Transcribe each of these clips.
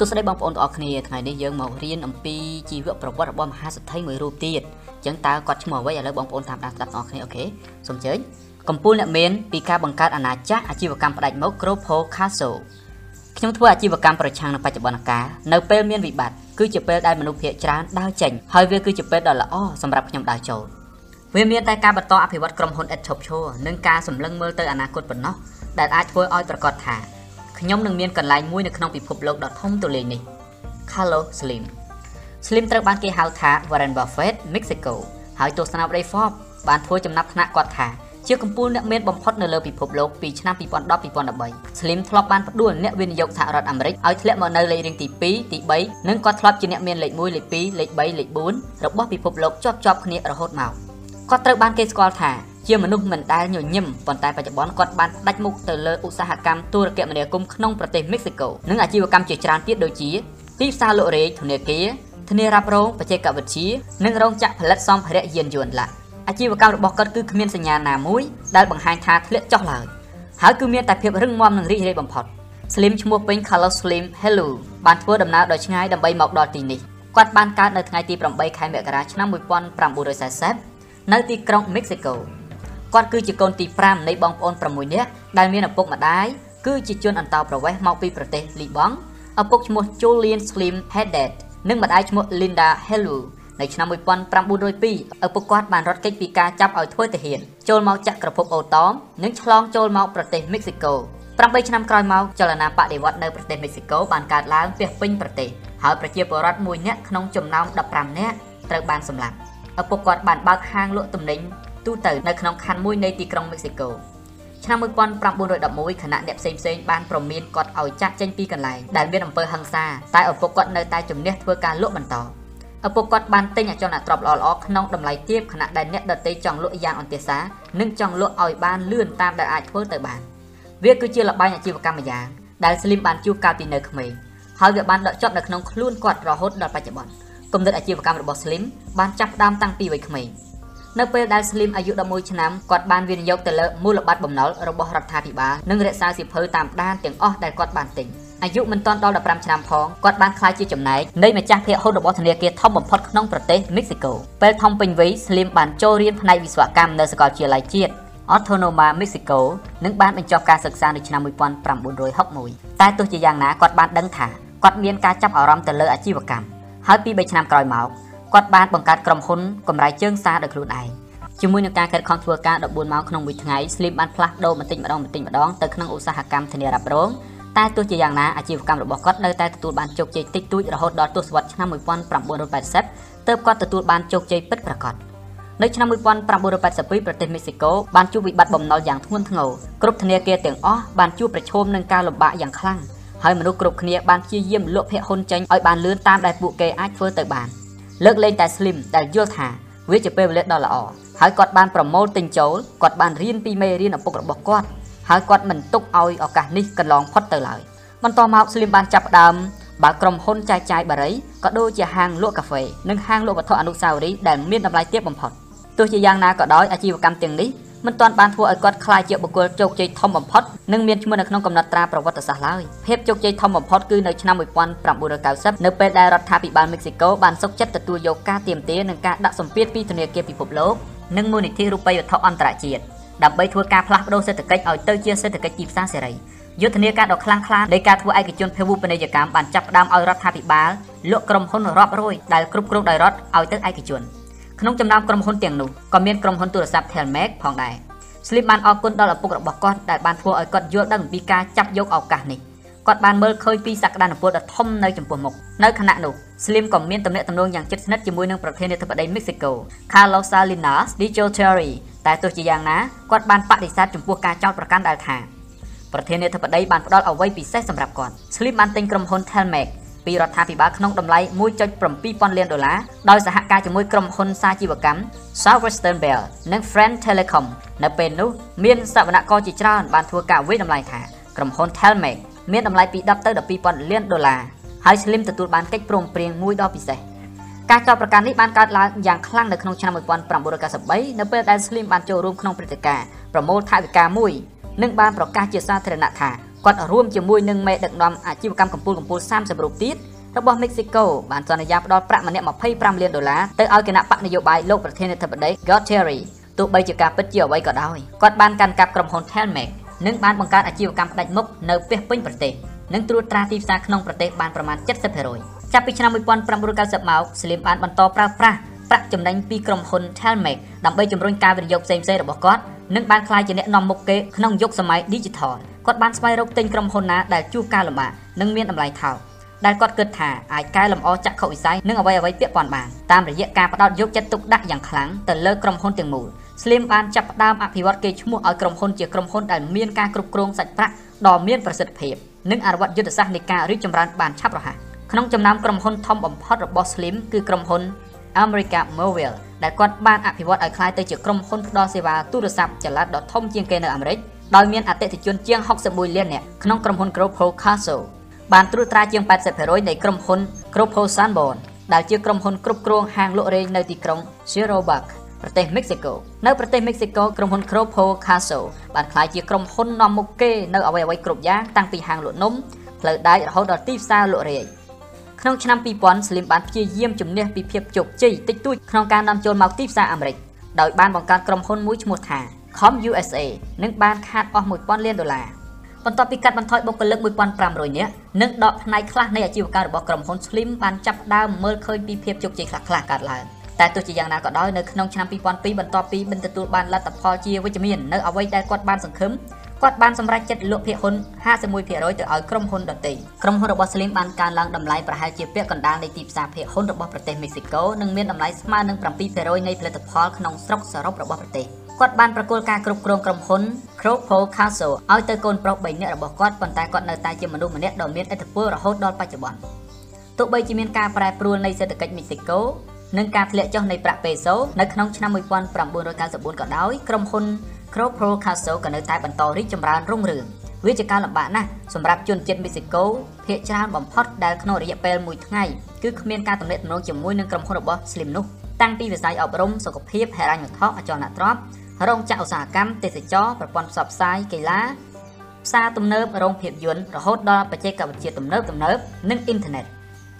សួស្តីបងប្អូនទាំងអស់គ្នាថ្ងៃនេះយើងមករៀនអំពីជីវប្រវត្តិរបស់មហាសេដ្ឋីមួយរូបទៀតអញ្ចឹងតើគាត់ឈ្មោះអ្វីឥឡូវបងប្អូនតាមដានស្ដាប់ទាំងអស់គ្នាអូខេសូមអញ្ជើញកំពូលអ្នកមានពីការបង្កើតអាណាចក្រអាជីវកម្មផ្ដាច់មុខ Gropo Castle ខ្ញុំធ្វើអាជីវកម្មប្រឆាំងនឹងបច្ចុប្បន្នកាលនៅពេលមានវិបត្តិគឺជាពេលដែលមនុស្សភាគច្រើនដើរចេញហើយវាគឺជាពេលដ៏ល្អសម្រាប់ខ្ញុំដើរចូលវាមានតែការបន្តអភិវឌ្ឍក្រុមហ៊ុន Ethiopia និងការសម្លឹងមើលទៅអនាគតប៉ុណ្ណោះដែលអាចធ្វើឲ្យប្រកាសថា ខ្ញុំនឹងមានកន្លែងមួយនៅក្នុងពិភពលោកដ៏ធំទូលាយនេះ Carlos Slim Slim ត្រូវបានគេហៅថា Warren Buffett Mexico ហើយទស្សនាវដ្តី Forbes បានធ្វើចំណាត់ថ្នាក់គាត់ថាជាកំពូលអ្នកមានបំផុតនៅលើពិភពលោកពីឆ្នាំ2010-2013 Slim ធ្លាប់បានផ្ដួលអ្នកវិនិយោគសហរដ្ឋអាមេរិកឲ្យធ្លាក់មកនៅលេខរៀងទី2ទី3និងគាត់ធ្លាប់ជាអ្នកមានលេខ1លេខ2លេខ3លេខ4របស់ពិភពលោកជាប់ជាប់គ្នារហូតមកគាត់ត្រូវបានគេស្គាល់ថា ជាមនុស្សមិនដែលញញឹមប៉ុន្តែបច្ចុប្បន្នគាត់បានផ្ដាច់មុខទៅលើឧស្សាហកម្មទូរគមនាគមន៍ក្នុងប្រទេសមិចស៊ីកូនិងអាជីវកម្មជាច្រើនទៀតដូចជាទីផ្សារលក់រែកធនាគារធានារ៉ាប់រងបច្ចេកវិទ្យានិងរោងចក្រផលិតសម្ភារៈយានយន្តឡាអាជីវកម្មរបស់គាត់គឺគ្មានសញ្ញាណាមួយដែលបង្ហាញថាធ្លាក់ចុះឡើយហើយគឺមានតែភាពរឹងមាំនិងរីករាយបំផុត Slim ឈ្មោះពេញ Carlos Slim Hello បានធ្វើដំណើរដ៏ឆ្ងាយដើម្បីមកដល់ទីនេះគាត់បានកើតនៅថ្ងៃទី8ខែមករាឆ្នាំ1940នៅទីក្រុង Mexico គាត់គឺជាកូនទី5នៃបងប្អូន6នាក់ដែលមានឪពុកម្ដាយគឺជាជនអន្តោប្រវេសន៍មកពីប្រទេសលីបង់ឪពុកឈ្មោះ Julian Slim Haddad និងម្ដាយឈ្មោះ Linda Hello នៅឆ្នាំ1902ឪពុកគាត់បានរត់គេចពីការចាប់ឲ្យធ្វើទាហានចូលមកចាក់ក្រភពអូតមនិងឆ្លងចូលមកប្រទេសមិចស៊ីកូ8ឆ្នាំក្រោយមកចលនាបដិវត្តនៅប្រទេសមិចស៊ីកូបានកើតឡើងពាសពេញប្រទេសហើយប្រជាពលរដ្ឋមួយនាក់ក្នុងចំណោម15នាក់ត្រូវបានសម្លាប់ឪពុកគាត់បានបើកហាងលក់ទំនិញ ទូទៅនៅក្នុងខណ្ឌមួយនៃទីក្រុងមិចស៊ីកូឆ្នាំ1911ខណៈអ្នកផ្សេងផ្សេងបានប្រមានគាត់ឲ្យចាក់ចេញពីកន្លែងដែលមានអំពើហិង្សាតែឪពុកគាត់នៅតែជំនះធ្វើការលក់បន្តឪពុកគាត់បានទិញអចលនទ្រព្យល្អៗក្នុងតម្លៃទាបខណៈដែលអ្នកដទៃចង់លក់យ៉ាងអន្ទាសានិងចង់លក់ឲ្យបានលឿនតាមដែលអាចធ្វើទៅបានវាគឺជាលបែងអាជីវកម្មម្យ៉ាងដែលស្លីមបានជួបកាលពីនៅក្មេងហើយវាបានដកជាប់នៅក្នុងខ្លួនគាត់រហូតដល់បច្ចុប្បន្នគំនិតអាជីវកម្មរបស់ស្លីមបានចាប់ផ្ដើមតាំងពីវ័យក្មេង នៅពេលដែល Slim អាយុ11ឆ្នាំគាត់បានវិនិយោគទៅលើមូលបត្របំណុលរបស់រដ្ឋាភិបាលនិងរក្សាសៀវភៅតាមដានទាំងអស់ដែលគាត់បានទិញអាយុមិនទាន់ដល់15ឆ្នាំផងគាត់បានក្លាយជាចំណែកនៃម្ចាស់ភាគហ៊ុនរបស់ធនាគារធំបំផុតក្នុងប្រទេសមិចស៊ីកូពេលធំពេញវ័យ Slim បានចូលរៀនផ្នែកវិស្វកម្មនៅសាកលវិទ្យាល័យជាតិ Autonoma Mexico និងបានបញ្ចប់ការសិក្សានៅឆ្នាំ1961តែទោះជាយ៉ាងណាគាត់បានដឹងថាគាត់មានការចាប់អារម្មណ៍ទៅលើអាជីវកម្មហើយពី3ឆ្នាំក្រោយមក គាត់បានបង្កើតក្រុមហ៊ុនកម្រៃជើងសារដោយខ្លួនឯងជាមួយនឹងការខិតខំធ្វើការ14ម៉ោងក្នុងមួយថ្ងៃ Slim បានផ្លាស់ប្ដូរបន្តិចម្ដងបន្តិចម្ដងទៅក្នុងឧស្សាហកម្មធានារ៉ាប់រងតែទោះជាយ៉ាងណាអាជីវកម្មរបស់គាត់នៅតែទទួលបានជោគជ័យតិចតួចរហូតដល់ទសវត្សរ៍ឆ្នាំ1980ទើបគាត់ទទួលបានជោគជ័យពិតប្រាកដនៅឆ្នាំ1982ប្រទេសមិចស៊ីកូបានជួបវិបត្តិបំណុលយ៉ាងធ្ងន់ធ្ងរគ្រប់ធនាគារទាំងអស់បានជួបប្រឈមនឹងការលំបាកយ៉ាងខ្លាំងហើយមនុស្សគ្រប់គ្នាបានព្យាយាមលក់ភាគហ៊ុនចេញឲ្យបានលឿនតាមដែលពួកគេអាចធ្វើទៅបាន លើកលែងតែ Slim ដែលយល់ថាវាជាពេលវេលាដ៏ល្អហើយគាត់បានប្រមូលទិញចូលគាត់បានរៀនពីមេរៀនឪពុករបស់គាត់ហើយគាត់មិនទុកឲ្យឱកាសនេះកន្លងផុតទៅឡើយបន្តមក Slim បានចាប់ផ្ដើមបើក្រុមហ៊ុនចែកចាយបារីក៏ដូចជាហាងលក់កាហ្វេនិងហាងលក់វត្ថុអនុស្សាវរីយ៍ដែលមានតម្លៃទាបបំផុតទោះជាយ៉ាងណាក៏ដោយអាជីវកម្មទាំងនេះ មិនទាន់បានធ្វើឲ្យគាត់ក្លាយជាបុគ្គលជោគជ័យធំបំផុតនិងមានឈ្មោះនៅក្នុងកំណត់ត្រាប្រវត្តិសាស្ត្រឡើយភាពជោគជ័យធំបំផុតគឺនៅឆ្នាំ1990នៅពេលដែលរដ្ឋាភិបាលមិចស៊ីកូបានសុកចិត្តទទួលយកការទាមទារនិងការដាក់សម្ពាធពីធនាគារពិភពលោកនិងមូលនិធិរូបិយវត្ថុអន្តរជាតិដើម្បីធ្វើការផ្លាស់ប្ដូរសេដ្ឋកិច្ចឲ្យទៅជាសេដ្ឋកិច្ចទីផ្សារសេរីយុទ្ធនាការដ៏ខ្លាំងក្លានៃការធ្វើឯកជនភាវូបនីយកម្មបានចាប់ផ្ដើមឲ្យរដ្ឋាភិបាលលក់ក្រុមហ៊ុនរាប់រយដែលគ្រប់គ្រងដោយរដ្ឋឲ្យទៅឯកជន ក្នុងចំណោមក្រុមហ៊ុនទាំងនោះក៏មានក្រុមហ៊ុនទូរស័ព្ទ Telmac ផងដែរ Slim បានអរគុណដល់ឪពុករបស់គាត់ដែលបានធ្វើឲ្យគាត់យល់ដឹងពីការចាប់យកឱកាសនេះគាត់បានមើលឃើញពីសក្តានុពលដ៏ធំនៅចំពោះមុខនៅខណៈនោះ Slim ក៏មានទំនាក់ទំនងយ៉ាងជិតស្និទ្ធជាមួយនឹងប្រធានាធិបតីមិចស៊ីកូ Carlos Salinas de Gortari តែទោះជាយ៉ាងណាគាត់បានបដិសេធចំពោះការចោទប្រកាន់ដែលថាប្រធានាធិបតីបានផ្ដល់អ្វីពិសេសសម្រាប់គាត់ Slim បានទិញក្រុមហ៊ុន Telmac ពីរដ្ឋាភិបាលក្នុងតម្លៃ1.7ពាន់លានដុល្លារដោយសហការជាមួយក្រុមហ៊ុនសាជីវកម្ម Southwestern Bell និង Friend Telecom នៅពេលនោះមានសវនករជាច្រើនបានធ្វើការវិតម្លៃថាក្រុមហ៊ុន Telmac មានតម្លៃពី10ទៅ12ពាន់លានដុល្លារហើយ Slim ទទួលបានកិច្ចព្រមព្រៀងមួយដ៏ពិសេសការចោទប្រកាន់នេះបានកើតឡើងយ៉ាងខ្លាំងនៅក្នុងឆ្នាំ1993នៅពេលដែល Slim បានចូលរួមក្នុងព្រឹត្តិការណ៍ប្រមូលថវិកាមួយនិងបានប្រកាសជាសាធារណៈថា គាត់រួមជាមួយនឹងមេដឹកនាំអាជីវកម្មកម្ពុជាកម្ពុជា30រូបទៀតរបស់មិចស៊ីកូបានសន្យាផ្ដល់ប្រាក់ម្នាក់25លានដុល្លារទៅឲ្យគណៈបកនយោបាយលោកប្រធានាធិបតី Guterres ទោះបីជាការពិតជាអ្វីក៏ដោយគាត់បានកាន់កាប់ក្រុមហ៊ុន Telmex និងបានបង្កើតអាជីវកម្មផ្ដាច់មុខនៅពាសពេញប្រទេសនិងត្រួតត្រាទីផ្សារក្នុងប្រទេសបានប្រមាណ70%ចាប់ពីឆ្នាំ1990មកស្លៀមបានបន្តប្រើប្រាស់ប្រាក់ចំណេញពីក្រុមហ៊ុន Telmex ដើម្បីជំរុញការវិនិយោគផ្សេងៗរបស់គាត់ និងបានក្លាយជាអ្នកនាំមុខគេក្នុងយុគសម័យ Digital គាត់បានស្វែងរកទិញក្រុមហ៊ុនណាដែលជួបការលំបាកនិងមានតម្លៃថោកដែលគាត់គិតថាអាចកែលម្អចក្ខុវិស័យនិងអ្វីអ្វីពាក់ព័ន្ធបានតាមរយៈការផ្ដោតយកចិត្តទុកដាក់យ៉ាងខ្លាំងទៅលើក្រុមហ៊ុនទាំងមូល Slim បានចាប់ផ្ដើមអភិវឌ្ឍកេរ្តិ៍ឈ្មោះឲ្យក្រុមហ៊ុនជាក្រុមហ៊ុនដែលមានការគ្រប់គ្រងសាច់ប្រាក់ដ៏មានប្រសិទ្ធភាពនិងអនុវត្តយុទ្ធសាស្ត្រនៃការរីកចម្រើនបានឆាប់រហ័សក្នុងចំណោមក្រុមហ៊ុនធំបំផុតរបស់ Slim គឺក្រុមហ៊ុន America Mobile ដែលគាត់បានអភិវឌ្ឍឲ្យក្លាយទៅជាក្រុមហ៊ុនផ្ដល់សេវាទូរស័ព្ទចល័តដ៏ធំជាងគេនៅអាមេរិកដោយមានអតិថិជនជាង61លាននាក់ក្នុងក្រុមហ៊ុន Grupo Castle បានត្រួតត្រាជាង80%នៃក្រុមហ៊ុន Grupo Sanborn ដែលជាក្រុមហ៊ុនគ្រប់គ្រងហាងលក់រែងនៅទីក្រុង Chirobac ប្រទេសមិចស៊ីកូនៅប្រទេសមិចស៊ីកូក្រុមហ៊ុន Grupo Castle បានក្លាយជាក្រុមហ៊ុននាំមុខគេនៅអ្វីៗគ្រប់យ៉ាងតាំងពីហាងលក់នំផ្លូវដែករហូតដល់ទីផ្សារលក់រាយ ក្នុងឆ្នាំ2000 Slim បានព្យាយាមជំនះពីភាពជោគជ័យតិចតួចក្នុងការនាំចូលមកទីផ្សារអាមេរិកដោយបានបង្កើតក្រុមហ៊ុនមួយឈ្មោះថា Com USA និងបានខាតអស់1000លានដុល្លារបន្ទាប់ពីកាត់បន្ថយបុគ្គលិក1500នាក់និងដកផ្នែកខ្លះនៃអាជីវកម្មរបស់ក្រុមហ៊ុន Slim បានចាប់ផ្ដើមមើលឃើញពីភាពជោគជ័យខ្លះៗកើតឡើងតែទោះជាយ៉ាងណាក៏ដោយនៅក្នុងឆ្នាំ2002បន្ទាប់ពីបានទទួលបានលទ្ធផលជាវិជ្ជមាននៅអ្វីដែលគាត់បានសង្ឃឹម គាត់បានសម្រេចចិត្តលក់ភាគហ៊ុន51%ទៅឲ្យក្រុមហ៊ុនដទៃក្រុមហ៊ុនរបស់ Slim បានកើនឡើងតម្លៃប្រហែលជាពាក់កណ្ដាលនៃទីផ្សារភាគហ៊ុនរបស់ប្រទេសមេស៊ីកូនិងមានតម្លៃស្មើនឹង7%នៃផលិតផលក្នុងស្រុកសរុបរបស់ប្រទេសគាត់បានប្រគល់ការគ្រប់គ្រងក្រុមហ៊ុន Cropo Castle ឲ្យទៅកូនប្រុស3នាក់របស់គាត់ប៉ុន្តែគាត់នៅតែជាមនុស្សម្នាក់ដ៏មានឥទ្ធិពលរហូតដល់បច្ចុប្បន្នទោះបីជាមានការប្រែប្រួលនៃសេដ្ឋកិច្ចមេស៊ីកូនិងការធ្លាក់ចុះនៃប្រាក់ពេសូនៅក្នុងឆ្នាំ1994ក៏ដោយក្រុមហ៊ុន Cropro Castle ក៏នៅតែបន្តរីកចម្រើនរុងរឿងវាជាការលំបាកណាស់សម្រាប់ជនជាតិមេស៊ីកូភាគច្រើនបំផុតដែលក្នុងរយៈពេល1ថ្ងៃគឺគ្មានការទំនាក់ទំនងជាមួយនឹងក្រុមហ៊ុនរបស់ Slim នោះតាំងពីវិស័យអប់រំសុខភាពហិរញ្ញវត្ថុអចលនទ្រព្យរោងចក្រឧស្សាហកម្មទេសចរប្រព័ន្ធផ្សព្វផ្សាយកីឡាផ្សារទំនើបរោងភាពយន្តរហូតដល់បច្ចេកវិទ្យាទំនើបទំនើបនិងអ៊ីនធឺណិត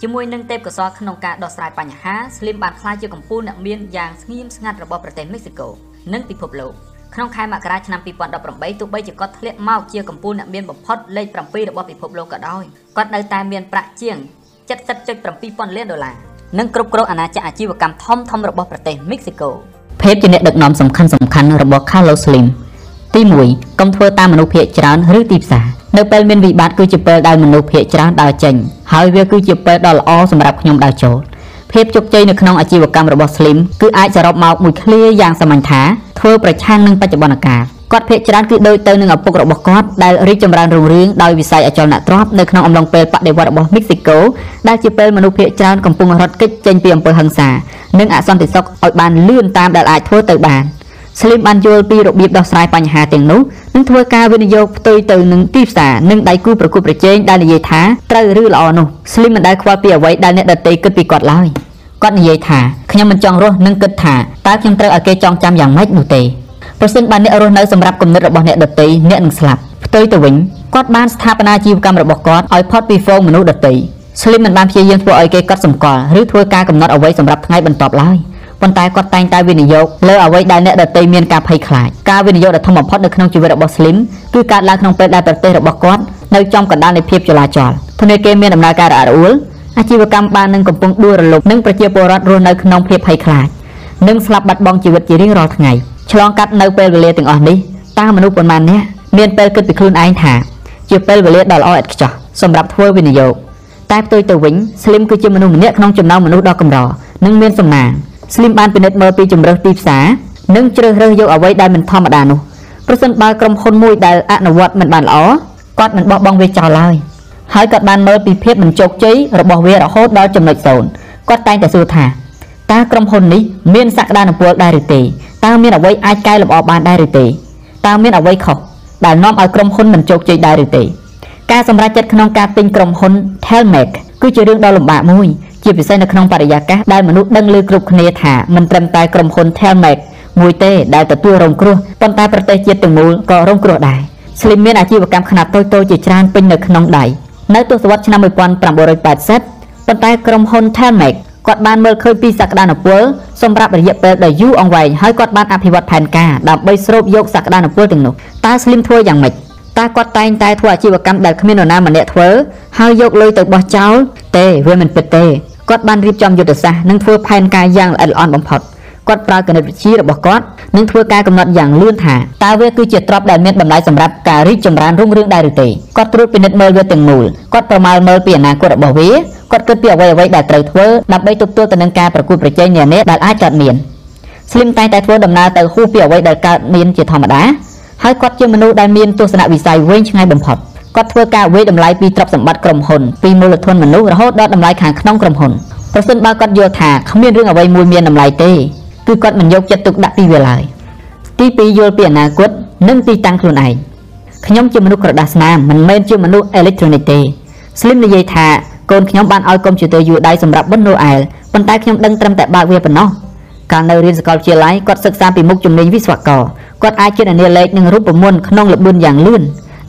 ជាមួយនឹងទេពកោសល្យក្នុងការដោះស្រាយបញ្ហា Slim បានក្លាយជាកម្ពុជាអ្នកមានយ៉ាងស្ងៀមស្ងាត់របស់ប្រទេសមេស៊ីកូនិងពិភពលោក ក្នុងខែមករាឆ្នាំ2018ទោះបីជាគាត់ធ្លាក់មកជាកម្ពុជាអ្នកមានបំផុតលេខ7របស់ពិភពលោកក៏ដោយគាត់នៅតែមានប្រាក់ជាង70.7ពាន់លានដុល្លារនិងគ្រប់គ្រងអាណាចក្រអាជីវកម្មធំធំរបស់ប្រទេសមិចស៊ីកូភាពជាអ្នកដឹកនាំសំខាន់សំខាន់របស់ Carlos Slim ទី1កុំធ្វើតាមមនុស្សភាគច្រើនឬទីផ្សារនៅពេលមានវិបត្តិគឺជាពេលដែលមនុស្សភាគច្រើនដើរចេញហើយវាគឺជាពេលដ៏ល្អសម្រាប់ខ្ញុំដើរចូល ភាពជោគជ័យនៅក្នុងអាជីវកម្មរបស់ Slim គឺអាចសរុបមកមួយឃ្លាយ៉ាងសាមញ្ញថាធ្វើប្រឆាំងនឹងបច្ចុប្បន្នកាលគាត់ភាកច្រើនគឺដូចទៅនឹងឪពុករបស់គាត់ដែលរីកចម្រើនរុងរឿងដោយវិស័យអចលនទ្រព្យនៅក្នុងអំឡុងពេលបដិវត្តរបស់មិចស៊ីកូដែលជាពេលមនុស្សភាគច្រើនកំពុងរត់គេចចេញពីអំពើហិង្សានិងអសន្តិសុខឲ្យបានលឿនតាមដែលអាចធ្វើទៅបាន ស្លីមបានយល់ពីរបៀបដោះស្រាយបញ្ហាទាំងនោះនិងធ្វើការវិនិយោគផ្ទុយទៅនឹងទីផ្សារនិងដៃគូប្រកួតប្រជែងដែលនិយាយថាត្រូវឬល្អនោះស្លីមមិនដែលខ្វល់ពីអ្វីដែលអ្នកដទៃគិតពីគាត់ឡើយគាត់និយាយថាខ្ញុំមិនចង់រស់និងគិតថាតើខ្ញុំត្រូវឲ្យគេចងចាំយ៉ាងម៉េចនោះទេប្រសិនបើអ្នករស់នៅសម្រាប់គំនិតរបស់អ្នកដទៃអ្នកនឹងស្លាប់ផ្ទុយទៅវិញគាត់បានស្ថាបនាជីវកម្មរបស់គាត់ឲ្យផុតពីហ្វូងមនុស្សដទៃ Slim មិនបានព្យាយាមធ្វើឲ្យគេកត់សម្គាល់ឬធ្វើការកំណត់អ្វីសម្រាប់ថ្ងៃបន្ទាប់ឡើយ ប៉ុន្តែគាត់តែងតែវិនិយោគលើអ្វីដែលអ្នកដទៃមានការភ័យខ្លាចការវិនិយោគដ៏ធំបំផុតនៅក្នុងជីវិតរបស់ Slim គឺកើតឡើងក្នុងពេលដែលប្រទេសរបស់គាត់នៅចំកណ្ដាលនៃភាពចលាចលធនាគារមានដំណើរការរអាក់រអួលអាជីវកម្មបាននឹងកំពុងដួលរលំនិងប្រជាពលរដ្ឋរស់នៅក្នុងភាពភ័យខ្លាចនិងស្លាប់បាត់បង់ជីវិតជារៀងរាល់ថ្ងៃឆ្លងកាត់នៅពេលវេលាទាំងអស់នេះតើមនុស្សប៉ុន្មាននាក់មានពេលគិតពីខ្លួនឯងថាជាពេលវេលាដ៏ល្អឥតខ្ចោះសម្រាប់ធ្វើវិនិយោគតែផ្ទុយទៅវិញ Slim គឺជាមនុស្សម្នាក់ក្នុងចំណោមមនុស្សដ៏កម្រនិងមានសំណាង Slim បានពិនិត្យមើលពីជំរើសទីផ្សារនិងជ្រើសរើសយកអ្វីដែលមិនធម្មតានោះប្រសិនបើក្រុមហ៊ុនមួយដែលអនុវត្តមិនបានល្អគាត់មិនបោះបង់វាចោលឡើយហើយគាត់បានមើលពីភាពមិនជោគជ័យរបស់វារហូតដល់ចំណុចសូន្យគាត់តែងតែសួរថាតើក្រុមហ៊ុននេះមានសក្តានុពលដែរឬទេតើមានអ្វីអាចកែលម្អបានដែរឬទេតើមានអ្វីខុសដែលនាំឲ្យក្រុមហ៊ុនមិនជោគជ័យដែរឬទេការសម្រេចចិត្តក្នុងការទិញក្រុមហ៊ុន Telmec គឺជារឿងដ៏លំបាកមួយ ជាពិសេសនៅក្នុងបរិយាកាសដែលមនុស្សដឹងឮគ្រប់គ្នាថាមិនត្រឹមតែក្រុមហ៊ុន Telmec មួយទេដែលទទួលរងគ្រោះប៉ុន្តែប្រទេសជាតិទាំងមូលក៏រងគ្រោះដែរ Slim មានអាជីវកម្មខ្នាតតូចៗជាច្រើនពេញនៅក្នុងដៃនៅទសវត្សរ៍ឆ្នាំ1980ប៉ុន្តែក្រុមហ៊ុន Telmex គាត់បានមើលឃើញពីសក្តានុពលសម្រាប់រយៈពេលដ៏យូរអង្វែងហើយគាត់បានអភិវឌ្ឍផែនការដើម្បីស្រូបយកសក្តានុពលទាំងនោះតើ Slim ធ្វើយ៉ាងម៉េច តើគាត់តែងតែធ្វើអាជីវកម្មដែលគ្មាននរណាម្នាក់ធ្វើហើយយកលុយទៅបោះចោលទេវាមិនពិតទេគាត់បានរៀបចំយុទ្ធសាស្ត្រនិងធ្វើផែនការយ៉ាងល្អិតល្អន់បំផុតគាត់ប្រើគណិតវិទ្យារបស់គាត់និងធ្វើការកំណត់យ៉ាងលឿនថាតើវាគឺជាទ្រព្យដែលមានតម្លៃសម្រាប់ការរីកចម្រើនរុងរឿងដែរឬទេគាត់ត្រួតពិនិត្យមើលវាទាំងមូលគាត់ប្រមាលមើលពីអនាគតរបស់វាគាត់គិតពីអ្វីអ្វីដែលត្រូវធ្វើដើម្បីទប់ទល់ទៅនឹងការប្រកួតប្រជែងនានាដែលអាចកើតមាន Slim តែងតែធ្វើដំណើរទៅហួសពីអ្វីដែលកើតមានជាធម្មតា ហើយគាត់ជាមនុស្សដែលមានទស្សនវិស័យវែងឆ្ងាយបំផុតគាត់ធ្វើការវិយតម្លៃពីទ្រព្យសម្បត្តិក្រុមហ៊ុនពីមូលធនមនុស្សរហូតដល់តម្លៃខាងក្នុងក្រុមហ៊ុនប្រសិនបើគាត់យល់ថាគ្មានរឿងអ្វីមួយមានតម្លៃទេគឺគាត់មិនយកចិត្តទុកដាក់ពីវាឡើយទី2យល់ពីអនាគតនិងទីតាំងខ្លួនឯងខ្ញុំជាមនុស្សក្រដាសស្នាមមិនមែនជាមនុស្សអេឡិចត្រូនិកទេ Slim និយាយថាកូនខ្ញុំបានឲ្យកុំព្យូទ័រយួរដៃសម្រាប់បណ្ណូអែលប៉ុន្តែខ្ញុំដឹងត្រឹមតែបើកវាប៉ុណ្ណោះ កាលនៅរៀនសាកលវិទ្យាល័យគាត់សិក្សាពីមុខជំនាញវិស្វករគាត់អាចជានាលេខនិងរូបមន្តក្នុងល្បឿនយ៉ាងលឿន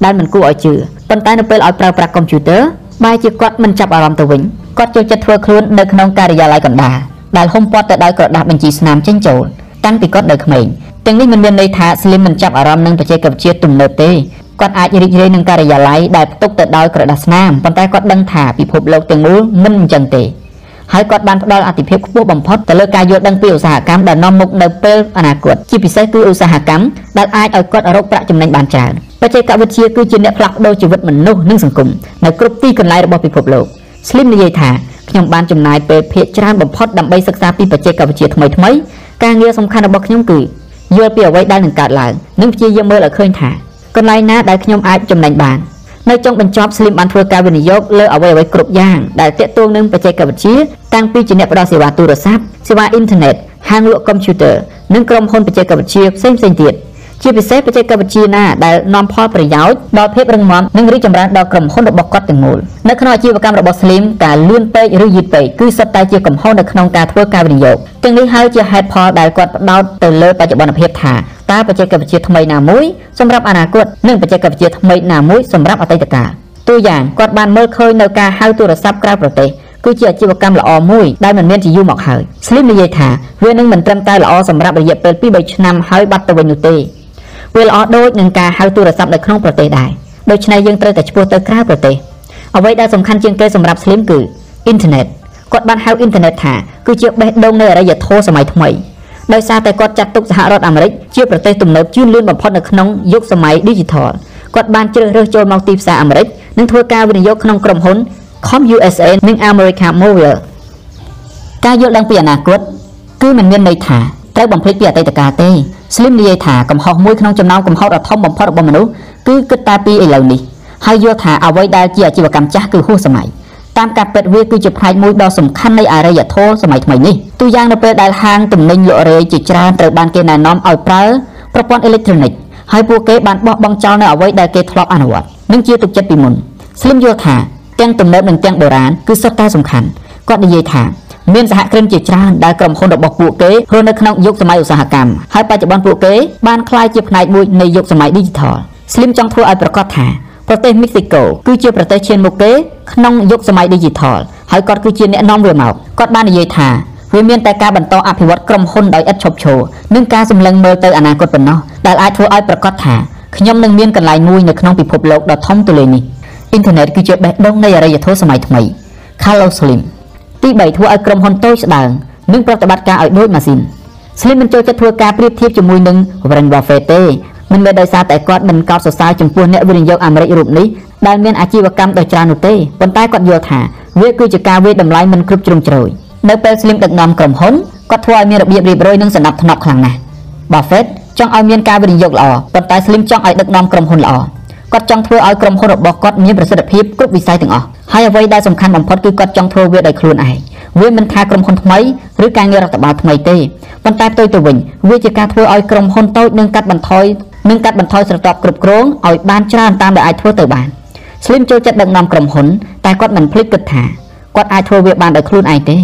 ដែលមិនគួរឲ្យជឿប៉ុន្តែនៅពេលឲ្យប្រើប្រាស់កុំព្យូទ័របែរជាគាត់មិនចាប់អារម្មណ៍ទៅវិញគាត់ចូលចិត្តធ្វើខ្លួននៅក្នុងការិយាល័យកណ្ដាលដែលហុំព័ទ្ធទៅដោយក្រដាស់បញ្ជីស្នាមចេញចូលតាំងពីគាត់នៅក្មេងទាំងនេះមិនមានន័យថា Slim មិនចាប់អារម្មណ៍នឹងបច្ចេកវិទ្យាទំនើបទេគាត់អាចរីករាយនឹងការិយាល័យដែលផ្ទុកទៅដោយក្រដាស់ស្នាមប៉ុន្តែគាត់ដឹងថាពិភពលោកទាំងមូលមិនអញ្ចឹងទេ ហើយគាត់បានផ្ដល់អតិភិបខ្ពស់បំផុតទៅលើការយល់ដឹងពីឧស្សាហកម្មដែលនាំមុខនៅពេលអនាគតជាពិសេសគឺឧស្សាហកម្មដែលអាចឲ្យគាត់រកប្រាក់ចំណេញបានច្រើនបច្ចេកវិទ្យាគឺជាអ្នកផ្លាស់ប្ដូរជីវិតមនុស្សនិងសង្គមនៅគ្រប់ទីកន្លែងរបស់ពិភពលោក Slim និយាយថាខ្ញុំបានចំណាយពេលភាគច្រើនបំផុតដើម្បីសិក្សាពីបច្ចេកវិទ្យាថ្មីថ្មីការងារសំខាន់របស់ខ្ញុំគឺយល់ពីអ្វីដែលនឹងកើតឡើងនិងព្យាយាមមើលឲ្យឃើញថាកន្លែងណាដែលខ្ញុំអាចចំណេញបាន នៅចុងបញ្ចប់ Slim បានធ្វើការវិនិយោគលើអ្វីអ្វីគ្រប់យ៉ាងដែលទាក់ទងនឹងបច្ចេកវិទ្យាតាំងពីជាអ្នកផ្ដល់សេវាទូរស័ព្ទសេវាអ៊ីនធឺណិតហាងលក់កុំព្យូទ័រនិងក្រុមហ៊ុនបច្ចេកវិទ្យាផ្សេងៗទៀត។ជាពិសេសបច្ចេកវិទ្យាណាដែលនាំផលប្រយោជន៍ដល់ភាពរឹងមាំនិងរីកចម្រើនដល់ក្រុមហ៊ុនរបស់គាត់ទាំងមូលនៅក្នុងអាជីវកម្មរបស់ Slim ការលឿនពេកឬយឺតពេកគឺសុទ្ធតែជាកំហុសនៅក្នុងការធ្វើការវិនិយោគទាំងនេះហើយជាហេតុផលដែលគាត់ផ្ដោតទៅលើបច្ចុប្បន្នភាពថា តើបច្ចេកវិទ្យាថ្មីណាមួយសម្រាប់អនាគតនិងបច្ចេកវិទ្យាថ្មីណាមួយសម្រាប់អតីតកាលតួយ៉ាងគាត់បានមើលឃើញនៅការហៅទូរស័ព្ទក្រៅប្រទេសគឺជាអាជីវកម្មល្អមួយដែលមិនមានជាយូរមកហើយ Slim និយាយថាវានឹងមិនត្រឹមតែល្អសម្រាប់រយៈពេល2-3ឆ្នាំហើយបាត់ទៅវិញនោះទេវាល្អដូចនឹងការហៅទូរស័ព្ទនៅក្នុងប្រទេសដែរដូច្នេះយើងត្រូវតែឆ្ពោះទៅក្រៅប្រទេសអ្វីដែលសំខាន់ជាងគេសម្រាប់ Slim គឺអ៊ីនធឺណិតគាត់បានហៅអ៊ីនធឺណិតថាគឺជាបេះដូងនៃអរិយធម៌សម័យថ្មី ដោយសារតែគាត់ចាត់ទុកសហរដ្ឋអាមេរិកជាប្រទេសទំនើបជឿនលឿនបំផុតនៅក្នុងយុគសម័យ Digital គាត់បានជ្រើសរើសចូលមកទីផ្សារអាមេរិកនិងធ្វើការវិនិយោគក្នុងក្រុមហ៊ុន ComUSA និង America Mobile ការយល់ដឹងពីអនាគតគឺមិនមានន័យថាត្រូវបំភ្លេចពីអតីតកាលទេ Slim និយាយថាកំហុសមួយក្នុងចំណោមកំហុសដ៏ធំបំផុតរបស់មនុស្សគឺគិតតែពីឥឡូវនេះហើយយល់ថាអ្វីដែលជាអាជីវកម្មចាស់គឺហួសសម័យ តាមការពិតវាគឺជាផ្នែកមួយដ៏សំខាន់នៃអរិយធម៌សម័យថ្មីនេះទូយ៉ាងនៅពេលដែលហាងទំនិញលក់រាយជាច្រើនត្រូវបានគេណែនាំឲ្យប្រើប្រព័ន្ធអេឡិចត្រូនិកហើយពួកគេបានបោះបង់ចោលនៅអ្វីដែលគេធ្លាប់អនុវត្តនិងជាទុកចិត្តពីមុន Slim យល់ថាទាំងទំនើបនិងទាំងបុរាណគឺសុទ្ធតែសំខាន់គាត់និយាយថាមានសហគ្រិនជាច្រើនដែលក្រុមហ៊ុនរបស់ពួកគេរស់នៅក្នុងយុគសម័យឧស្សាហកម្មហើយបច្ចុប្បន្នពួកគេបានក្លាយជាផ្នែកមួយនៃយុគសម័យ Digital Slim ចង់ធ្វើឲ្យប្រកាសថា ប្រទេសមិចស៊ីកូគឺជាប្រទេសឈានមុខគេក្នុងយុគសម័យ Digital ហើយគាត់គឺជាអ្នកនាំវាមកគាត់បាននិយាយថាវាមានតែការបន្តអភិវឌ្ឍក្រុមហ៊ុនដោយឥតឈប់ឈរនិងការសម្លឹងមើលទៅអនាគតប៉ុណ្ណោះដែលអាចធ្វើឲ្យប្រកាសថាខ្ញុំនឹងមានកន្លែងមួយនៅក្នុងពិភពលោកដ៏ធំទូលាយនេះអ៊ីនធឺណិតគឺជាបេះដូងនៃអរិយធម៌សម័យថ្មី Carlos Slim ទី3ធ្វើឲ្យក្រុមហ៊ុនតូចស្ដើងនិងប្រតិបត្តិការឲ្យដូចម៉ាស៊ីន Slim មិនចូលចិត្តធ្វើការប្រៀបធៀបជាមួយនឹង Warren Buffett ទេ មិនមែនដោយសារតែគាត់មិនកោតសរសើរចំពោះអ្នកវិនិយោគអាមេរិករូបនេះដែលមានអាជីវកម្មដ៏ច្រើននោះទេប៉ុន្តែគាត់យល់ថាវាគឺជាការវាយតម្លៃមិនគ្រប់ជ្រុងជ្រោយនៅពេល Slim ដឹកនាំក្រុមហ៊ុនគាត់ធ្វើឲ្យមានរបៀបរៀបរយនិងសណ្ដាប់ធ្នាប់ខ្លាំងណាស់ Buffett ចង់ឲ្យមានការវិនិយោគល្អប៉ុន្តែ Slim ចង់ឲ្យដឹកនាំក្រុមហ៊ុនល្អគាត់ចង់ធ្វើឲ្យក្រុមហ៊ុនរបស់គាត់មានប្រសិទ្ធភាពគ្រប់វិស័យទាំងអស់ហើយអ្វីដែលសំខាន់បំផុតគឺគាត់ចង់ធ្វើវាដោយខ្លួនឯង វាមិនថាក្រុមហ៊ុនថ្មីឬការងាររដ្ឋបាលថ្មីទេប៉ុន្តែផ្ទុយទៅវិញវាជាការធ្វើឲ្យក្រុមហ៊ុនតូចនឹងកាត់បន្ថយនឹងកាត់បន្ថយស្រទាប់គ្រប់គ្រងឲ្យបានច្រើនតាមដែលអាចធ្វើទៅបាន Slim ចូលចិត្តដឹកនាំក្រុមហ៊ុនតែគាត់មិនភ្លេចគិតថាគាត់អាចធ្វើវាបានដោយខ្លួនឯងទេ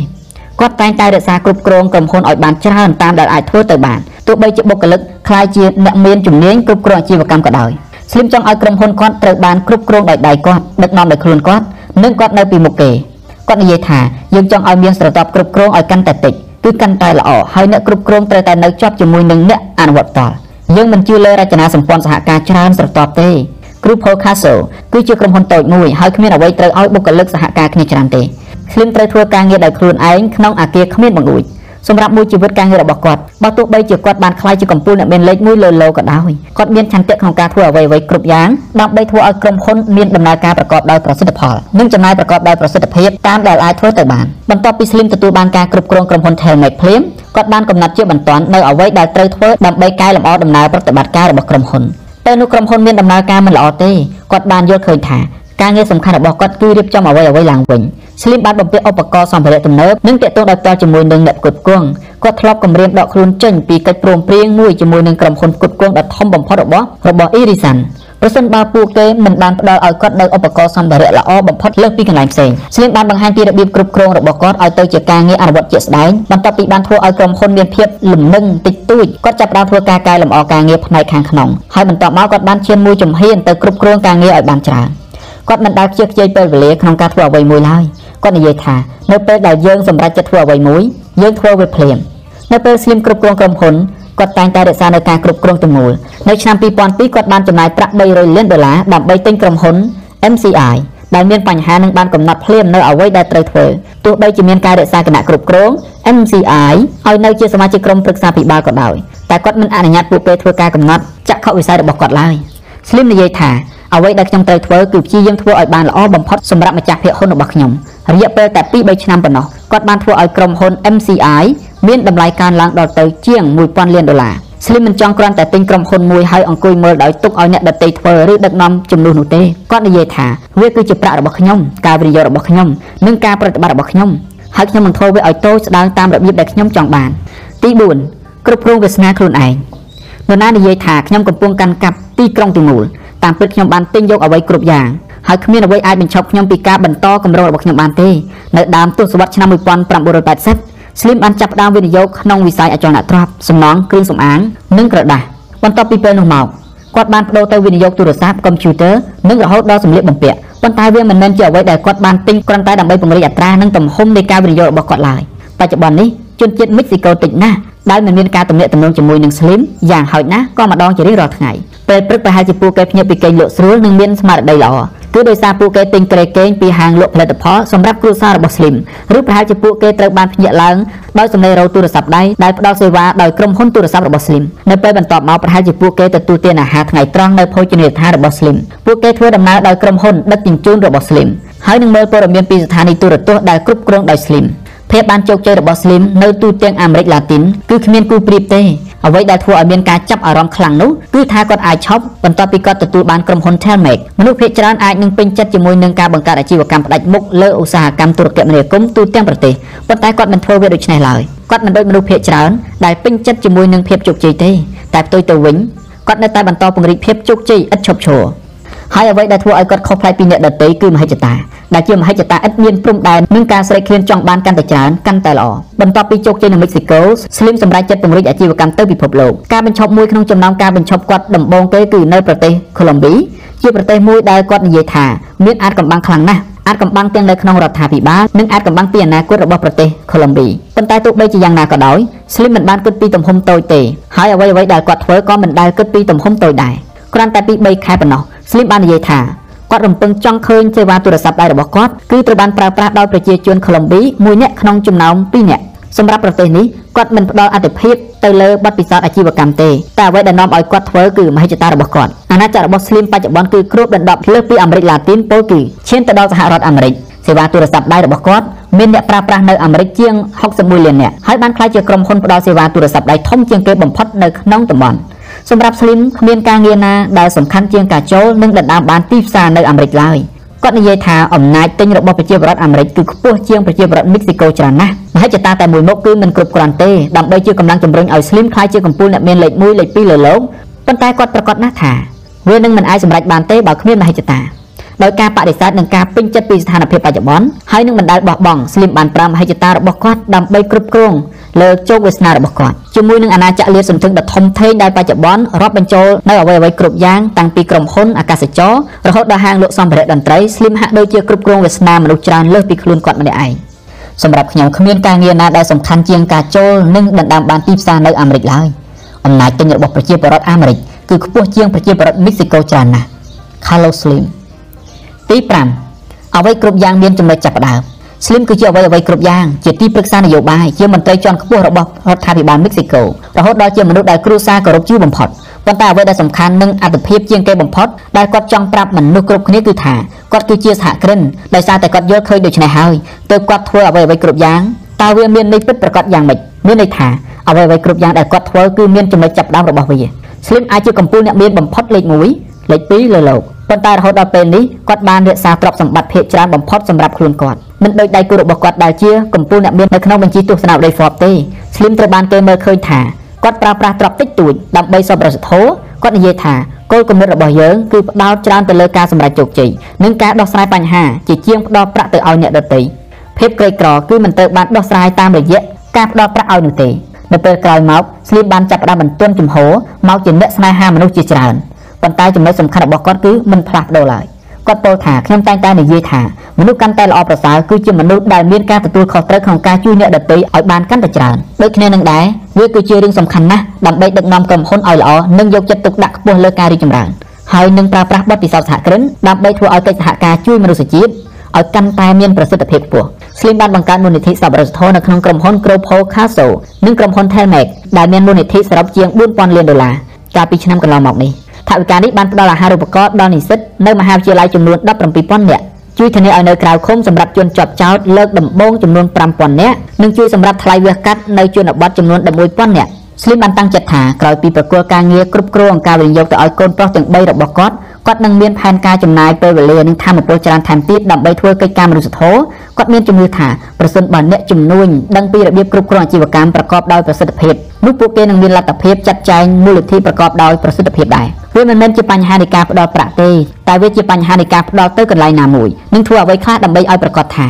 គាត់តែងតែរក្សាគ្រប់គ្រងក្រុមហ៊ុនឲ្យបានច្រើនតាមដែលអាចធ្វើទៅបានទោះបីជាបុគ្គលិកខ្លាយជាអ្នកមានជំនាញគ្រប់គ្រងអាជីវកម្មក៏ដោយស្លីមចង់ឲ្យក្រុមហ៊ុនគាត់ត្រូវបានគ្រប់គ្រងដោយដៃគាត់ដឹកនាំដោយខ្លួនគាត់និងគាត់នៅពីមុខគេ គាត់និយាយថាយើងចង់ឲ្យមានស្រទាប់គ្រប់គ្រងឲ្យកាន់តែតិចគឺកាន់តែល្អហើយអ្នកគ្រប់គ្រងត្រូវតែនៅជាប់ជាមួយនឹងអ្នកអនុវត្តតយើងមិនជឿលើរចនាសម្ព័ន្ធសហការច្រើនស្រទាប់ទេ Group Castle គឺជាក្រុមហ៊ុនតូចមួយហើយគ្មានអ្វីត្រូវឲ្យបុគ្គលិកសហការគ្នាច្រើនទេ Slim ត្រូវធ្វើការងារដោយខ្លួនឯងក្នុងអាគារគ្មានបង្អួច សម្រាប់មួយជីវិតការងាររបស់គាត់បើទោះបីជាគាត់បានខ្លាយជាកំពូលអ្នកមានលេខ1លើโลក៏ដោយគាត់មានឆន្ទៈក្នុងការធ្វើអ្វីៗគ្រប់យ៉ាងដើម្បីធ្វើឲ្យក្រុមហ៊ុនមានដំណើរការប្រកបដោយប្រសិទ្ធផលនិងចំណាយប្រកបដោយប្រសិទ្ធភាពតាមដែលអាចធ្វើទៅបានបន្ទាប់ពី Slim ទទួលបានការគ្រប់គ្រងក្រុមហ៊ុន Telnet ភ្លាមគាត់បានកំណត់ជាបន្ទាន់នៅអ្វីដែលត្រូវធ្វើដើម្បីកែលម្អដំណើរប្រតិបត្តិការរបស់ក្រុមហ៊ុនពេលនោះក្រុមហ៊ុនមានដំណើរការមិនល្អទេគាត់បានយល់ឃើញថា ការងារសំខាន់របស់គាត់គឺរៀបចំអ្វីអ្វីឡើងវិញស្លីមបានបំពាក់ឧបករណ៍សម្ភារៈទំនើបនិងតាក់ទងដោយផ្ទាល់ជាមួយនឹងអ្នកផ្គត់ផ្គង់គាត់ធ្លាប់គម្រាមដកខ្លួនចេញពីកិច្ចព្រមព្រៀងមួយជាមួយនឹងក្រុមហ៊ុនផ្គត់ផ្គង់ដ៏ធំបំផុតរបស់របស់ Irisan ប្រសិនបើពួកគេមិនបានផ្ដល់ឲ្យគាត់នៅឧបករណ៍សម្ភារៈល្អបំផុតលើសពីកន្លែងផ្សេងស្លៀនបានបង្ហាញពីរបៀបគ្រប់គ្រងរបស់គាត់ឲ្យទៅជាការងារអនុវត្តជាក់ស្ដែងបន្ទាប់ពីបានធ្វើឲ្យក្រុមហ៊ុនមានភាពលំនឹងតិចតួចគាត់ចាប់ផ្ដើមធ្វើការកែលម្អការងារផ្នែកខាងក្នុងហើយបន្ទាប់មកគាត់បានឈានមួយជំហានទៅគ្រប់គ្រងការងារឲ្យបានច្រើន គាត់មិនដែលខ្ជិលខ្ជាយពេលវេលាក្នុងការធ្វើអ្វីមួយឡើយគាត់និយាយថានៅពេលដែលយើងសម្រេចចិត្តធ្វើអ្វីមួយយើងធ្វើវាភ្លាមនៅពេលស្លៀមគ្រប់គ្រងក្រុមហ៊ុនគាត់តែងតែរក្សានៅការគ្រប់គ្រងទាំងមូលនៅឆ្នាំ2002គាត់បានចំណាយប្រាក់300លានដុល្លារដើម្បីទិញក្រុមហ៊ុន MCI ដែលមានបញ្ហានឹងបានកំណត់ភ្លាមនៅអ្វីដែលត្រូវធ្វើទោះបីជាមានការរក្សាគណៈគ្រប់គ្រង MCI ឲ្យនៅជាសមាជិកក្រុមប្រឹក្សាពិបាលក៏ដោយតែគាត់មិនអនុញ្ញាតពួកគេធ្វើការកំណត់ចក្ខុវិស័យរបស់គាត់ឡើយ Slim និយាយថា អ្វីដែលខ្ញុំត្រូវធ្វើគឺព្យាយាមធ្វើឲ្យបានល្អបំផុតសម្រាប់ម្ចាស់ភាគហ៊ុនរបស់ខ្ញុំរយៈពេលតែ2-3ឆ្នាំប៉ុណ្ណោះគាត់បានធ្វើឲ្យក្រុមហ៊ុន MCI មានតម្លៃកើនឡើងដល់ទៅជាង1000លានដុល្លារ Slim មិនចង់គ្រាន់តែទិញក្រុមហ៊ុនមួយហើយអង្គុយមើលដោយទុកឲ្យអ្នកដទៃធ្វើឬដឹកនាំជំនួសនោះទេគាត់និយាយថាវាគឺជាប្រាក់របស់ខ្ញុំការវិនិយោគរបស់ខ្ញុំនិងការប្រតិបត្តិរបស់ខ្ញុំហើយខ្ញុំនឹងធ្វើវាឲ្យតូចស្ដើងតាមរបៀបដែលខ្ញុំចង់បានទី4គ្រប់គ្រងវាសនាខ្លួនឯងនរណានិយាយថាខ្ញុំកំពុងកាន់កាប់ទីក្រុងទាំងមូល តាមពិតខ្ញុំបានទិញយកអ្វីគ្រប់យ៉ាងហើយគ្មានអ្វីអាចបញ្ឈប់ខ្ញុំពីការបន្តគម្រោងរបស់ខ្ញុំបានទេនៅដើមទសវត្សរ៍ឆ្នាំ1980 Slim បានចាប់ផ្ដើមវិនិយោគក្នុងវិស័យអចលនទ្រព្យសំណង់គ្រឿងសម្អាងនិងក្រដាសបន្ទាប់ពីពេលនោះមកគាត់បានបដូរទៅវិនិយោគទូរស័ព្ទកុំព្យូទ័រនិងរហូតដល់សម្លៀកបំពាក់ប៉ុន្តែវាមិនមែនជាអ្វីដែលគាត់បានទិញគ្រាន់តែដើម្បីពង្រីកអត្រានិងទំហំនៃការវិនិយោគរបស់គាត់ឡើយបច្ចុប្បន្ននេះជនជាតិមិចស៊ីកូតិចណាស់ដែលមិនមានការទំនាក់ទំនងជាមួយនឹង Slim យ៉ាងហោចណាស់ក៏ម្ដងជារៀងរាល់ថ្ងៃ ពេលព្រឹកប្រហែលជាពួកគេភ្ញាក់ពីគេងលក់ស្រួលនិងមានស្មារតីល្អគឺដោយសារពួកគេទិញក្រែគេងពីហាងលក់ផលិតផលសម្រាប់គ្រួសាររបស់ Slim ឬប្រហែលជាពួកគេត្រូវបានភ្ញាក់ឡើងដោយសំឡេងរោទទូរស័ព្ទដៃដែលផ្ដល់សេវាដោយក្រុមហ៊ុនទូរស័ព្ទរបស់ Slim នៅពេលបន្ទាប់មកប្រហែលជាពួកគេទទួលទានអាហារថ្ងៃត្រង់នៅភោជនីយដ្ឋានរបស់ Slim ពួកគេធ្វើដំណើរដោយក្រុមហ៊ុនដឹកជញ្ជូនរបស់ Slim ហើយនឹងមើលព័ត៌មានពីស្ថានីយទូរទស្សន៍ដែលគ្រប់គ្រងដោយ Slim ភាពបានជោគជ័យរបស់ Slim នៅទូទាំងអាមេរិកឡាទីនគឺគ្មានគូប្រៀបទេអ្វីដែលធ្វើឲ្យមានការចាប់អារម្មណ៍ខ្លាំងនោះគឺថាគាត់អាចឈប់បន្ទាប់ពីគាត់ទទួលបានក្រុមហ៊ុន Telmec មនុស្សភាគច្រើនអាចនឹងពេញចិត្តជាមួយនឹងការបង្កើតអាជីវកម្មផ្ដាច់មុខលើឧស្សាហកម្មទូរគមនាគមន៍ទូទាំងប្រទេសប៉ុន្តែគាត់មិនធ្វើវាដូច្នេះឡើយគាត់មិនដូចមនុស្សភាគច្រើនដែលពេញចិត្តជាមួយនឹងភាពជោគជ័យទេតែផ្ទុយទៅវិញគាត់នៅតែបន្តពង្រីកភាពជោគជ័យឥតឈប់ឈរ ហើយអ្វីដែលធ្វើឲ្យគាត់ខុសប្លែកពីអ្នកដទៃគឺមហិច្ឆតាដែលជាមហិច្ឆតាឥតមានព្រំដែននិងការស្រេកឃ្លានចង់បានកាន់តែច្រើនកាន់តែល្អបន្ទាប់ពីជោគជ័យនៅមិចស៊ីកូ Slim សម្រេចចិត្តពង្រីកអាជីវកម្មទៅពិភពលោកការបញ្ឈប់មួយក្នុងចំណោមការបញ្ឈប់គាត់ដំបូងគេគឺនៅប្រទេសកូឡុំប៊ីជាប្រទេសមួយដែលគាត់និយាយថាមានអាចកំបាំងខ្លាំងណាស់អាចកំបាំងទាំងនៅក្នុងរដ្ឋាភិបាលនិងអាចកំបាំងពីអនាគតរបស់ប្រទេសកូឡុំប៊ីប៉ុន្តែទោះបីជាយ៉ាងណាក៏ដោយ Slim មិនបានគិតពីទំហំតូចទេហើយអ្វីៗដែលគាត់ធ្វើក៏មិនដែលគិតពីទំហំតូចដែរគ្រាន់តែពី3ខែប៉ុណ្ណោះ Slim បាននិយាយថាគាត់រំពឹងចង់ឃើញសេវាទូរស័ព្ទដៃរបស់គាត់គឺត្រូវបានប្រើប្រាស់ដោយប្រជាជនកូឡុំប៊ីមួយនាក់ក្នុងចំណោម2នាក់សម្រាប់ប្រទេសនេះគាត់មិនផ្ដល់អត្ថប្រយោជន៍ទៅលើបទពិសោធន៍អាជីវកម្មទេតែអ្វីដែលនាំឲ្យគាត់ធ្វើគឺមហិច្ឆតារបស់គាត់អាណាចក្ររបស់ Slim បច្ចុប្បន្នគឺគ្របដណ្ដប់លើសពីអាមេរិកឡាទីនពលគឺឈានទៅដល់សហរដ្ឋអាមេរិកសេវាទូរស័ព្ទដៃរបស់គាត់មានអ្នកប្រើប្រាស់នៅអាមេរិកជាង61លាននាក់ហើយបានក្លាយជាក្រុមហ៊ុនផ្ដល់សេវាទូរស័ព្ទដៃធំជាងគេបំផុតនៅក្នុងតំបន់ សម្រាប់ Slim គ្មានការងារណាដែលសំខាន់ជាងការចូលនិងដណ្ដើមបានទីផ្សារនៅអាមេរិកឡើយគាត់និយាយថាអំណាចទិញរបស់ប្រជាពលរដ្ឋអាមេរិកគឺខ្ពស់ជាងប្រជាពលរដ្ឋមិចស៊ីកូច្រើនណាស់មហិច្ឆតាតែមួយមុខគឺមិនគ្រប់គ្រាន់ទេដើម្បីជាកម្លាំងជំរុញឲ្យ Slim ក្លាយជាកំពូលអ្នកមានលេខ1លេខ2លើโลกប៉ុន្តែគាត់ប្រកាសណាស់ថាវានឹងមិនអាចសម្រេចបានទេបើគ្មានមហិច្ឆតាដោយការបដិសេធនឹងការពេញចិត្តពីស្ថានភាពបច្ចុប្បន្នហើយនឹងមិនដែលបោះបង់ Slim បានប្រើមហិច្ឆតារបស់គាត់ដើម្បីគ្រប់គ្រង លើជោគវាសនារបស់គាត់ជាមួយនឹងអាណាចក្រលាតសន្ធឹងដ៏ធំធេងដែលបច្ចុប្បន្នរាប់បញ្ចូលនៅអ្វីអ្វីគ្រប់យ៉ាងតាំងពីក្រុមហ៊ុនអាកាសចររហូតដល់ហាងលក់សម្ភារៈតន្ត្រី Slim ហាក់ដូចជាគ្រប់គ្រងវាសនាមនុស្សច្រើនលើសពីខ្លួនគាត់ម្នាក់ឯងសម្រាប់ខ្ញុំគ្មានការងារណាដែលសំខាន់ជាងការចូលនិងដណ្ដើមបានទីផ្សារនៅអាមេរិកឡើយអំណាចទិញរបស់ប្រជាពលរដ្ឋអាមេរិកគឺខ្ពស់ជាងប្រជាពលរដ្ឋមិចស៊ីកូច្រើនណាស់ Carlos Slim ទី5អ្វីគ្រប់យ៉ាងមានចំណុចចាប់ផ្ដើម Slim គឺជាអ្វីអ្វីគ្រប់យ៉ាងជាទីប្រឹក្សានយោបាយជាមន្ត្រីជាន់ខ្ពស់របស់រដ្ឋាភិបាលមិចស៊ីកូរហូតដល់ជាមនុស្សដែលគ្រួសារគោរពជាបំផុតប៉ុន្តែអ្វីដែលសំខាន់និងអត្ថភាពជាងគេបំផុតដែលគាត់ចង់ប្រាប់មនុស្សគ្រប់គ្នាគឺថាគាត់គឺជាសហគ្រិនដោយសារតែគាត់យល់ឃើញដូច្នេះហើយទើបគាត់ធ្វើអ្វីអ្វីគ្រប់យ៉ាងតើវាមានន័យពិតប្រាកដយ៉ាងម៉េចមានន័យថាអ្វីអ្វីគ្រប់យ៉ាងដែលគាត់ធ្វើគឺមានចំណុចចាប់ផ្ដើមរបស់វា Slim អាចជាកម្ពុជាអ្នកមានបំផុតលេខ1 លេខ2លើលោកប៉ុន្តែរហូតដល់ពេលនេះគាត់បានរក្សាទ្រព្យសម្បត្តិភាគច្រើនបំផុតសម្រាប់ខ្លួនគាត់មិនដូចដៃគូរបស់គាត់ដែលជាកម្ពុជាអ្នកមាននៅក្នុងបញ្ជីទស្សនវិស័យ Forbes ទេ Slim ត្រូវបានគេមើលឃើញថាគាត់ប្រើប្រាស់ទ្រព្យតិចតួចដើម្បីសពរសធោគាត់និយាយថាគោលគំនិតរបស់យើងគឺផ្ដោតច្រើនទៅលើការសម្រេចជោគជ័យនិងការដោះស្រាយបញ្ហាជាជាងផ្ដោតប្រាក់ទៅឲ្យអ្នកដទៃភាពក្រីក្រគឺមិនត្រូវបានដោះស្រាយតាមរយៈការផ្ដោតប្រាក់ឲ្យនោះទេនៅពេលក្រោយមកស្លីបបានចាប់ផ្ដើមបន្ទន់ជំហរមកជាអ្នកស្នេហាមនុស្សជាច្រើន ប៉ុន្តែចំណុចសំខាន់របស់គាត់គឺមិនផ្លាស់ប្ដូរឡើយគាត់ពោលថាខ្ញុំតែងតែនិយាយថាមនុស្សកាន់តែល្អប្រសើរគឺជាមនុស្សដែលមានការទទួលខុសត្រូវក្នុងការជួយអ្នកដទៃឲ្យបានកាន់តែច្រើនដូចគ្នានឹងដែរវាគឺជារឿងសំខាន់ណាស់ដើម្បីដឹកនាំក្រុមហ៊ុនឲ្យល្អនិងយកចិត្តទុកដាក់ខ្ពស់លើការរីកចម្រើនហើយនឹងប្រើប្រាស់បទពិសោធន៍សហគ្រិនដើម្បីធ្វើឲ្យកិច្ចសហការជួយមនុស្សជាតិឲ្យកាន់តែមានប្រសិទ្ធភាពខ្ពស់ Slim បានបង្កើតមូលនិធិសប្បុរសធម៌នៅក្នុងក្រុមហ៊ុន Gropo Castle និងក្រុមហ៊ុន Telmex ដែលមានមូលនិធិសរុបជាង4000លានដុល្លារកាលពីឆ្នាំកន្លងមកនេះ ថវិកានេះបានផ្ដល់អាហារូបករណ៍ដល់និស្សិតនៅមហាវិទ្យាល័យចំនួន17000នាក់ជួយធានាឲ្យនៅក្រៅឃុំសម្រាប់ជនជាប់ចោតលើកដំបូងចំនួន5000នាក់និងជួយសម្រាប់ថ្លៃវាសកាត់នៅជនបទចំនួន11000នាក់ Slim បានតាំងចិត្តថាក្រោយពីប្រគល់ការងារគ្រប់គ្រងការវិនិយោគទៅឲ្យកូនប្រុសទាំង3របស់គាត់ គាត់នឹងមានផែនការចំណាយពេលវេលានិងធម៌ពលច្រើនថែមទៀតដើម្បីធ្វើកិច្ចការមនុស្សធម៌គាត់មានជំនឿថាប្រសិនបើអ្នកជំនួញដឹងពីរបៀបគ្រប់គ្រងអាជីវកម្មប្រកបដោយប្រសិទ្ធភាពនោះពួកគេនឹងមានលទ្ធភាពចាត់ចែងមូលនិធិប្រកបដោយប្រសិទ្ធភាពដែរវាមិនមែនជាបញ្ហានៃការផ្ដល់ប្រាក់ទេតែវាជាបញ្ហានៃការផ្ដល់ទៅកន្លែងណាមួយនិងធ្វើអ្វីខ្លះដើម្បីឲ្យប្រកាសថា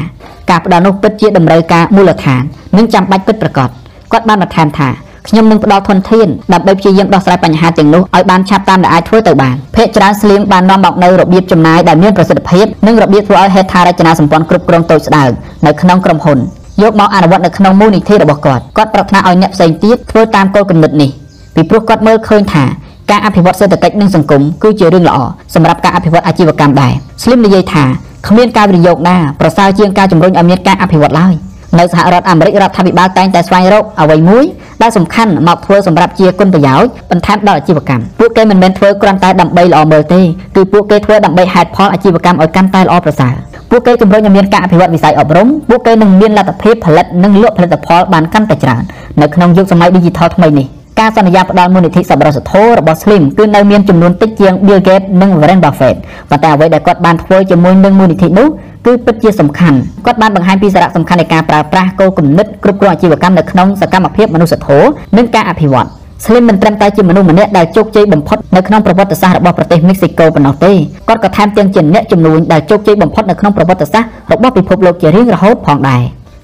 ការផ្ដល់នោះពិតជាតម្រូវការមូលដ្ឋាននិងចាំបាច់ពិតប្រាកដគាត់បានបន្ថែមថា ខ្ញុំនឹងផ្ដល់ធនធានដើម្បីព្យាយាមដោះស្រាយបញ្ហាទាំងនោះឲ្យបានឆាប់តាមដែលអាចធ្វើទៅបានភាគច្រើនស្លៀងបាននាំមកនៅរបៀបចំណាយដែលមានប្រសិទ្ធភាពនិងរបៀបធ្វើឲ្យហេដ្ឋារចនាសម្ព័ន្ធគ្រប់គ្រងតូចស្ដើងនៅក្នុងក្រុមហ៊ុនយកមកអនុវត្តនៅក្នុងមូលនិធិរបស់គាត់គាត់ប្រាថ្នាឲ្យអ្នកផ្សេងទៀតធ្វើតាមគោលគំនិតនេះពីព្រោះគាត់មើលឃើញថាការអភិវឌ្ឍសេដ្ឋកិច្ចនិងសង្គមគឺជារឿងល្អសម្រាប់ការអភិវឌ្ឍអាជីវកម្មដែរ Slim និយាយថាគ្មានការវិនិយោគណាប្រសើរជាងការជំរុញឲ្យមានការអភិវឌ្ឍឡើយ នៅសហរដ្ឋអាមេរិករដ្ឋាភិបាលតែងតែស្វែងរកអ្វីមួយដែលសំខាន់មកធ្វើសម្រាប់ជាគុណប្រយោជន៍បន្ថែមដល់អាជីវកម្មពួកគេមិនមែនធ្វើគ្រាន់តែដើម្បីល្អមើលទេគឺពួកគេធ្វើដើម្បីហេតុផលអាជីវកម្មឲ្យកាន់តែល្អប្រសើរពួកគេជំរុញឲ្យមានការអភិវឌ្ឍវិស័យអប់រំពួកគេនឹងមានលទ្ធភាពផលិតនិងលក់ផលិតផលបានកាន់តែច្រើននៅក្នុងយុគសម័យ Digital ថ្មីនេះការសន្យាផ្ដល់មូលនិធិសប្បុរសធម៌របស់ Slim គឺនៅមានចំនួនតិចជាង Bill Gates និង Warren Buffett ប៉ុន្តែអ្វីដែលគាត់បានធ្វើជាមួយនឹងមូលនិធិនោះ គឺពិតជាសំខាន់គាត់បានបង្ហាញពីសារៈសំខាន់នៃការប្រើប្រាស់គោលគំនិតគ្រប់គ្រងអាជីវកម្មនៅក្នុងសកម្មភាពមនុស្សធម៌និងការអភិវឌ្ឍ Slim មិនត្រឹមតែជាមនុស្សម្នាក់ដែលជោគជ័យបំផុតនៅក្នុងប្រវត្តិសាស្ត្ររបស់ប្រទេសមិចស៊ីកូប៉ុណ្ណោះទេគាត់ក៏ថែមទាំងជាអ្នកជំនួញដែលជោគជ័យបំផុតនៅក្នុងប្រវត្តិសាស្ត្ររបស់ពិភពលោកជារៀងរហូតផងដែរ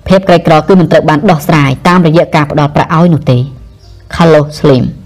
ភាពក្រីក្រគឺមិនត្រូវបានដោះស្រាយតាមរយៈការផ្ដល់ប្រាក់ឲ្យនោះទេ Carlos Slim